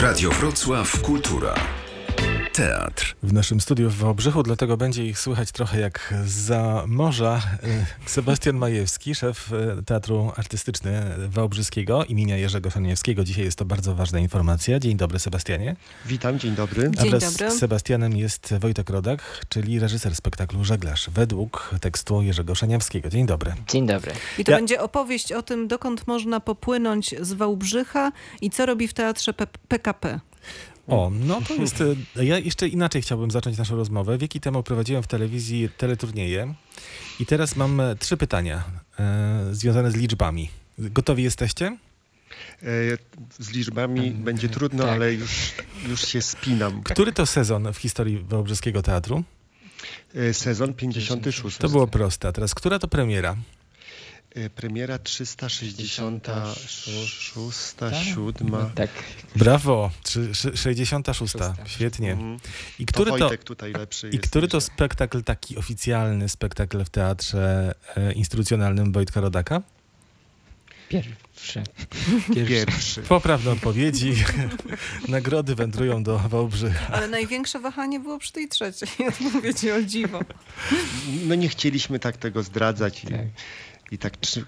Radio Wrocław Kultura. Teatr. W naszym studiu w Wałbrzychu, dlatego będzie ich słychać trochę jak za morza. E, Sebastian Majewski, szef e, Teatru Artystyczny Wałbrzyskiego imienia Jerzego Szaniewskiego. Dzisiaj jest to bardzo ważna informacja. Dzień dobry Sebastianie. Witam, dzień dobry. A Dzień wraz dobry. z Sebastianem jest Wojtek Rodak, czyli reżyser spektaklu Żeglarz, według tekstu Jerzego Szaniewskiego. Dzień dobry. Dzień dobry. I to Ja- będzie opowieść o tym, dokąd można popłynąć z Wałbrzycha i co robi w teatrze P- PKP. O, no to jest. e, Ja jeszcze inaczej chciałbym zacząć naszą rozmowę. Wieki temu prowadziłem w telewizji teleturnieje i teraz mam e, trzy pytania e, związane z liczbami. Gotowi jesteście? E, Z liczbami Mm, będzie trudno, tak. ale już, już się spinam. Który to sezon w historii Wałbrzyskiego Teatru? E, Sezon 56. To było proste. A teraz, która to premiera? E, Premiera 366, Tak? 7. Tak. Brawo! Trzy- szy- 66. Szósta. Świetnie. Mhm. I który to, Wojtek tutaj lepszy i który to spektakl, taki oficjalny spektakl w teatrze e, instytucjonalnym Wojtka Rodaka? Pierwszy. Pierwszy. Poprawne odpowiedzi. Nagrody wędrują do Wałbrzycha. Ale największe wahanie było przy tej trzeciej odpowiedzi, o dziwo. No nie chcieliśmy tak tego zdradzać i, Tak. I tak czy,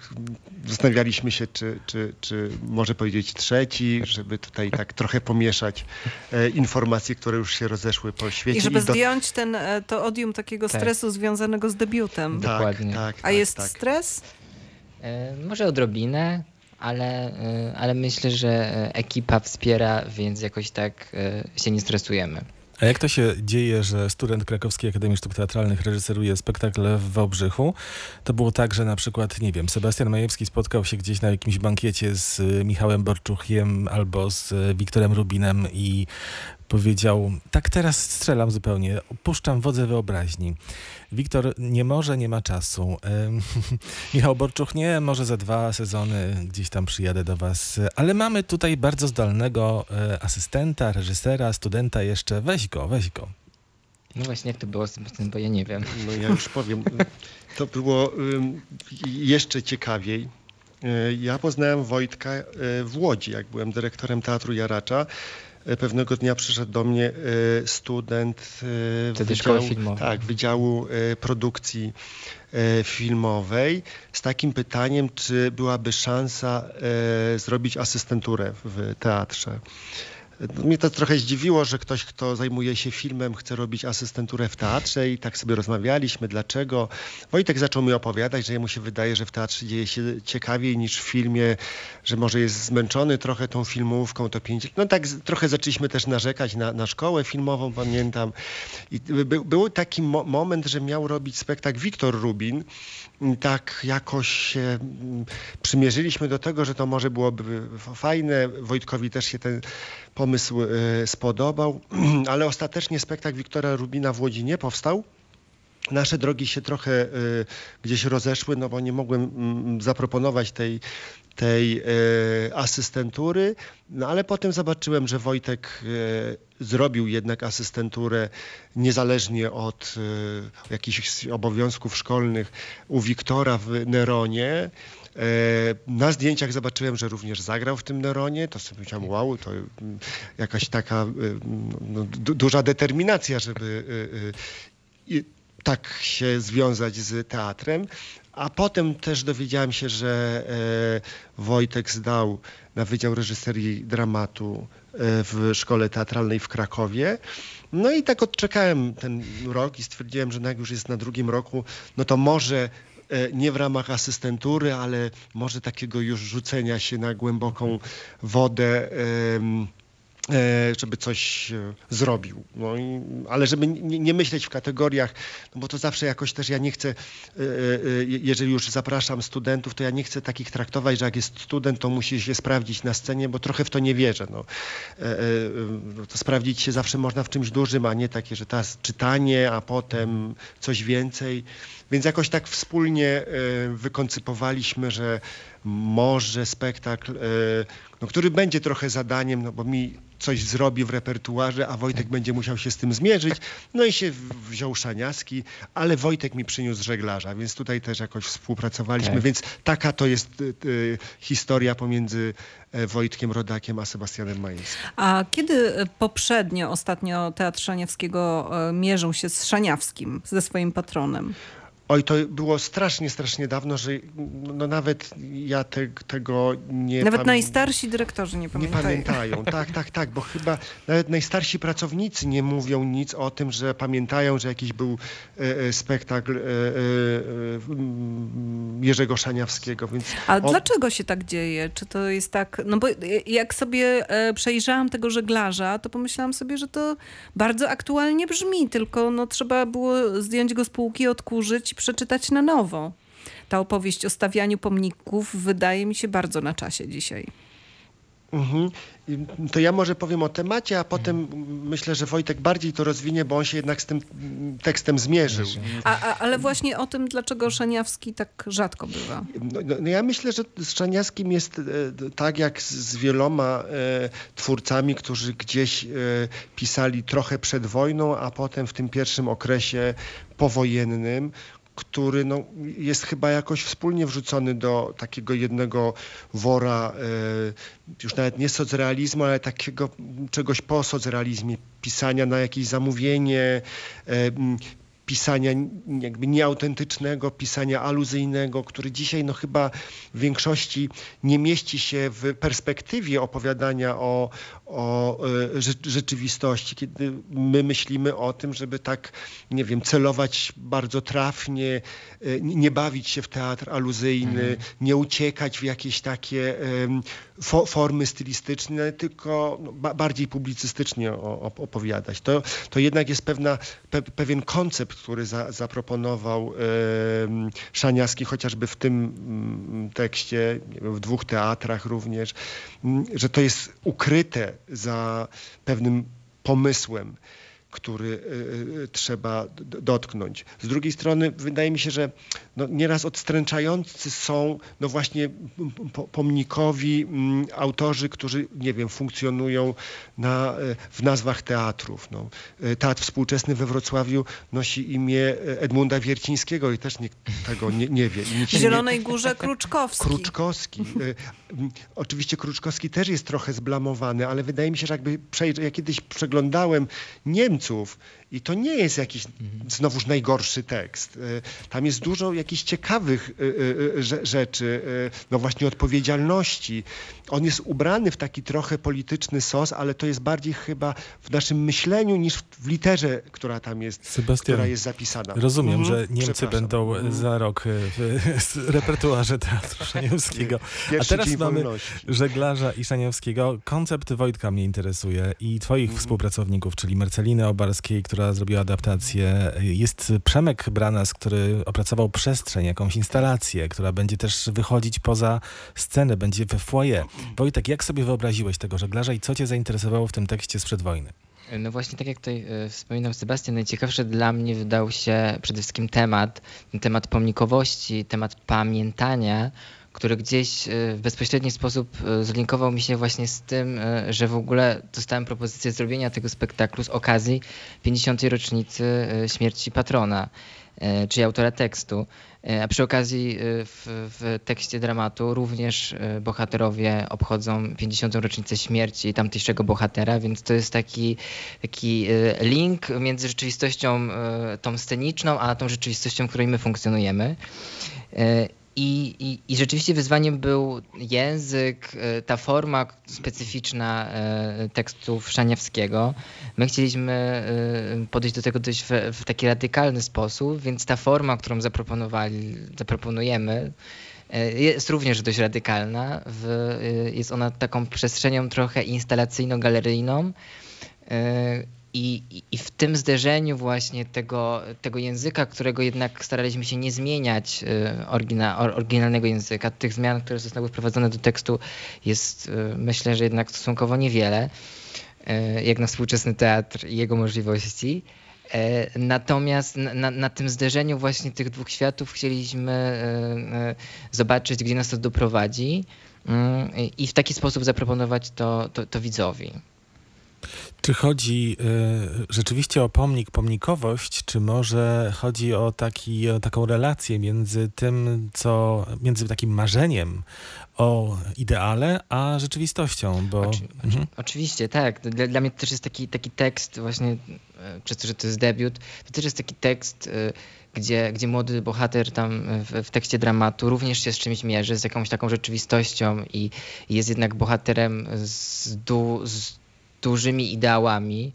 zastanawialiśmy się, czy, czy, czy może powiedzieć trzeci, żeby tutaj tak trochę pomieszać e, informacje, które już się rozeszły po świecie. I żeby do- zdjąć ten, e, to odium takiego Tak. stresu związanego z debiutem. tak, Dokładnie. tak, A tak, jest tak. stres? E, może odrobinę, ale, e, ale myślę, że e, ekipa wspiera, więc jakoś tak e, się nie stresujemy. A jak to się dzieje, że student Krakowskiej Akademii Sztuk Teatralnych reżyseruje spektakl w Wałbrzychu? To było tak, że na przykład, nie wiem, Sebastian Majewski spotkał się gdzieś na jakimś bankiecie z y, Michałem Borczuchiem albo z y, Wiktorem Rubinem i powiedział, tak teraz strzelam zupełnie, puszczam wodze wyobraźni. Wiktor nie może, nie ma czasu. Michał Borczuch nie, może za dwa sezony gdzieś tam przyjadę do was, ale mamy tutaj bardzo zdolnego e, asystenta, reżysera, studenta jeszcze. Weź go, weź go. No właśnie, jak to było z tym, bo ja nie wiem. No ja już powiem. To było jeszcze ciekawiej. Y, Ja poznałem Wojtka y, w Łodzi, jak byłem dyrektorem Teatru Jaracza. Y, Pewnego dnia przyszedł do mnie y, student y, Wtedy filmowej. tak, Wydziału Produkcji Filmowej z takim pytaniem, czy byłaby szansa zrobić asystenturę w teatrze. Mnie to trochę zdziwiło, że ktoś, kto zajmuje się filmem, chce robić asystenturę w teatrze i tak sobie rozmawialiśmy, dlaczego. Wojtek zaczął mi opowiadać, że jemu się wydaje, że w teatrze dzieje się ciekawiej niż w filmie, że może jest zmęczony trochę tą filmówką, to pięć... No tak trochę zaczęliśmy też narzekać na, na szkołę filmową, pamiętam. I by, był taki mo- moment, że miał robić spektakl Wiktor Rubin. Tak jakoś się mm, przymierzyliśmy do tego, że to może byłoby fajne. Wojtkowi też się ten pomysł e, spodobał, ale ostatecznie spektakl Wiktora Rubina w Łodzi nie powstał. Nasze drogi się trochę e, gdzieś rozeszły, no bo nie mogłem mm, zaproponować tej, tej e, asystentury, no ale potem zobaczyłem, że Wojtek e, zrobił jednak asystenturę niezależnie od jakichś obowiązków szkolnych u Wiktora w Neronie. Na zdjęciach zobaczyłem, że również zagrał w tym Neronie. To sobie myślałem, wow, to mm, jakaś taka y, no, du- duża determinacja, żeby y, y, tak się związać z teatrem. A potem też dowiedziałem się, że e, Wojtek zdał na Wydział Reżyserii Dramatu e, w Szkole Teatralnej w Krakowie. No i tak odczekałem ten rok i stwierdziłem, że no jak już jest na drugim roku, no to może e, nie w ramach asystentury, ale może takiego już rzucenia się na głęboką wodę. Żeby coś e, zrobił. No i, ale żeby nie, nie myśleć w kategoriach, no bo to zawsze jakoś też ja nie chcę, e, e, e, jeżeli już zapraszam studentów, to ja nie chcę takich traktować, że jak jest student, to musi się sprawdzić na scenie, bo trochę w to nie wierzę. No. E, e, e, to sprawdzić się zawsze można w czymś dużym, a nie takie, że teraz czytanie, a potem coś więcej. Więc jakoś tak wspólnie e, wykoncypowaliśmy, że może spektakl, e, no, który będzie trochę zadaniem, no bo mi coś zrobi w repertuarze, a Wojtek będzie musiał się z tym zmierzyć. No i się wziął Szaniaski, ale Wojtek mi przyniósł żeglarza, więc tutaj też jakoś współpracowaliśmy, Tak. więc taka to jest y, historia pomiędzy Wojtkiem Rodakiem a Sebastianem Majewskim. A kiedy poprzednio, ostatnio Teatr Szaniawskiego mierzył się z Szaniawskim, ze swoim patronem? Oj, to było strasznie, strasznie dawno, że no nawet ja te, tego nie Nawet pamię- najstarsi dyrektorzy nie Nie pamiętają. pamiętają, tak, tak, tak, bo chyba nawet najstarsi pracownicy nie mówią nic o tym, że pamiętają, że jakiś był e, e, spektakl e, e, e, Jerzego Szaniawskiego, więc A o- dlaczego się tak dzieje? Czy to jest tak, no bo jak sobie e, przejrzałam tego żeglarza, to pomyślałam sobie, że to bardzo aktualnie brzmi, tylko no trzeba było zdjąć go z półki, odkurzyć przeczytać na nowo. Ta opowieść o stawianiu pomników wydaje mi się bardzo na czasie dzisiaj. Mhm. To ja może powiem o temacie, a potem myślę, że Wojtek bardziej to rozwinie, bo on się jednak z tym tekstem zmierzył. A, a, ale właśnie o tym, dlaczego Szaniawski tak rzadko bywa. No, no, no ja myślę, że z Czaniaskim jest e, tak jak z, z wieloma e, twórcami, którzy gdzieś e, pisali trochę przed wojną, a potem w tym pierwszym okresie powojennym, który no, jest chyba jakoś wspólnie wrzucony do takiego jednego wora, e, już nawet nie socrealizmu, ale takiego czegoś po socrealizmie, pisania na jakieś zamówienie, e, pisania jakby nieautentycznego, pisania aluzyjnego, który dzisiaj no chyba w większości nie mieści się w perspektywie opowiadania o, o e, rze- rzeczywistości, kiedy my myślimy o tym, żeby tak, nie wiem, celować bardzo trafnie, e, nie bawić się w teatr aluzyjny, nie uciekać w jakieś takie fo, formy stylistyczne, tylko no, ba, bardziej publicystycznie opowiadać. To, to jednak jest pewna, pe, pewien koncept, który za, zaproponował Szaniaski, chociażby w tym mm, tekście, w dwóch teatrach również, mm, że to jest ukryte za pewnym pomysłem który y, y, trzeba dotknąć. Z drugiej strony wydaje mi się, że no, nieraz odstręczający są no właśnie pomnikowi mm, autorzy, którzy, nie wiem, funkcjonują na, w nazwach teatrów. No. Y, Teatr współczesny we Wrocławiu nosi imię Edmunda Wiercińskiego i też nikt tego nie, nie wie. Nikt W się nie- Zielonej Górze Kruczkowski. Kruczkowski. Oczywiście Kruczkowski też jest trochę zblamowany, ale wydaje mi się, że jakby przejrzeć, ja kiedyś przeglądałem Niemców i to nie jest jakiś znowuż najgorszy tekst. Y, Tam jest dużo jakichś ciekawych y, rze- rzeczy, no właśnie odpowiedzialności. On jest ubrany w taki trochę polityczny sos, ale to jest bardziej chyba w naszym myśleniu niż w- literze, która tam jest, Sebastian, która jest zapisana. Rozumiem, Mhm. że Niemcy będą Mhm. za rok w, repertuarze Teatru Szaniewskiego. A teraz mamy żeglarza i Szaniewskiego. Koncept Wojtka mnie interesuje i twoich Mhm. współpracowników, czyli Marceliny Obarskiej, która zrobiła adaptację. Jest Przemek Branas, który opracował przestrzeń, jakąś instalację, która będzie też wychodzić poza scenę, będzie we foyer. Wojtek, jak sobie wyobraziłeś tego żeglarza i co cię zainteresowało w tym tekście sprzed wojny? No właśnie, tak jak tutaj e, wspominał Sebastian, najciekawszy dla mnie wydał się przede wszystkim temat, temat pomnikowości, temat pamiętania, który gdzieś e, w bezpośredni sposób e, zlinkował mi się właśnie z tym, e, że w ogóle dostałem propozycję zrobienia tego spektaklu z okazji 50. rocznicy śmierci patrona, czyli autora tekstu. A przy okazji w, w tekście dramatu również bohaterowie obchodzą 50. rocznicę śmierci tamtejszego bohatera, więc to jest taki, taki link między rzeczywistością tą sceniczną, a tą rzeczywistością, w której my funkcjonujemy. I, i, I rzeczywiście wyzwaniem był język, e, ta forma specyficzna e, tekstów Szaniawskiego. My chcieliśmy e, podejść do tego dość w, w taki radykalny sposób, więc ta forma, którą zaproponowali, zaproponujemy, jest również dość radykalna. W, jest ona taką przestrzenią trochę instalacyjno-galeryjną. I, i- w tym zderzeniu właśnie tego, tego języka, którego jednak staraliśmy się nie zmieniać, or, oryginalnego języka, tych zmian, które zostały wprowadzone do tekstu jest e, myślę, że jednak stosunkowo niewiele, e, jak na współczesny teatr i jego możliwości. Natomiast na, na, tym zderzeniu właśnie tych dwóch światów chcieliśmy zobaczyć, gdzie nas to doprowadzi i w taki sposób zaproponować to, to, to widzowi. Czy chodzi y, rzeczywiście o pomnik, pomnikowość, czy może chodzi o, taki, o taką relację między tym, co, między takim marzeniem o ideale, a rzeczywistością? Bo... Oczy, Mhm. Oczywiście, tak. Dla, dla mnie to też jest taki, taki tekst właśnie, e, przez to, że to jest debiut, to też jest taki tekst, e, gdzie, gdzie młody bohater tam w, w tekście dramatu również się z czymś mierzy, z jakąś taką rzeczywistością i, i jest jednak bohaterem z, du, z dużymi ideałami.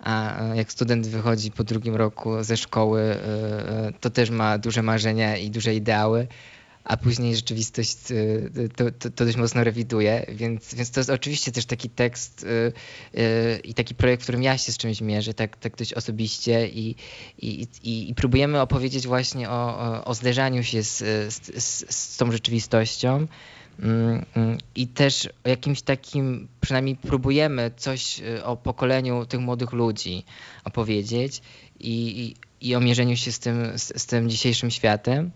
A jak student wychodzi po drugim roku ze szkoły, e, e, to też ma duże marzenia i duże ideały, a później rzeczywistość e, to, to, to dość mocno rewiduje, więc, więc to jest oczywiście też taki tekst i taki projekt, w którym ja się z czymś mierzę, tak, tak dość osobiście i, i, i, i próbujemy opowiedzieć właśnie o, o, zderzaniu się z, z, z tą rzeczywistością. Mm, mm, I też o jakimś takim, przynajmniej próbujemy coś y, o pokoleniu tych młodych ludzi opowiedzieć i, i, o mierzeniu się z tym, z, z tym dzisiejszym światem.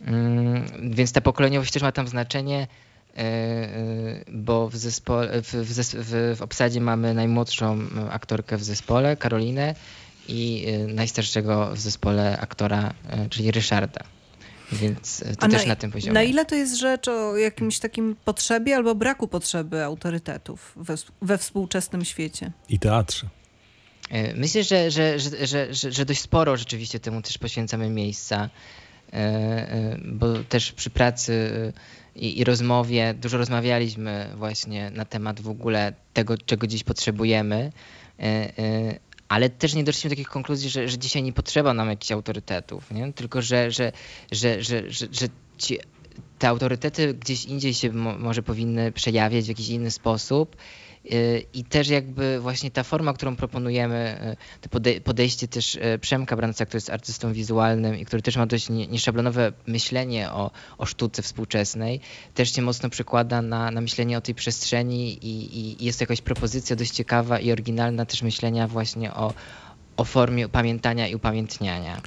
Mm, Więc ta pokoleniowość też ma tam znaczenie, y, y, bo w, zespole, w, w, w, obsadzie mamy najmłodszą aktorkę w zespole, Karolinę, i najstarszego w zespole aktora, czyli Ryszarda. Więc y, to A też na, na tym poziomie. Na ile to jest rzecz o jakimś takim potrzebie albo braku potrzeby autorytetów we, we współczesnym świecie? I teatrze. E, Myślę, że, że, że, że, że, że dość sporo rzeczywiście temu też poświęcamy miejsca, e, e, bo też przy pracy e, i, i rozmowie dużo rozmawialiśmy właśnie na temat w ogóle tego, czego dziś potrzebujemy, e, e, ale też nie doszliśmy do takich konkluzji, że, że dzisiaj nie potrzeba nam jakichś autorytetów, nie? tylko że, że, że, że, że, że ci, te autorytety gdzieś indziej się mo, może powinny przejawiać w jakiś inny sposób. Y, I też jakby właśnie ta forma, którą proponujemy, y, to pode- podejście też y, Przemka Branca, który jest artystą wizualnym i który też ma dość nie- nieszablonowe myślenie o, o sztuce współczesnej, też się mocno przekłada na, na myślenie o tej przestrzeni i, i jest to jakaś propozycja dość ciekawa i oryginalna też myślenia właśnie o, o formie pamiętania i upamiętniania.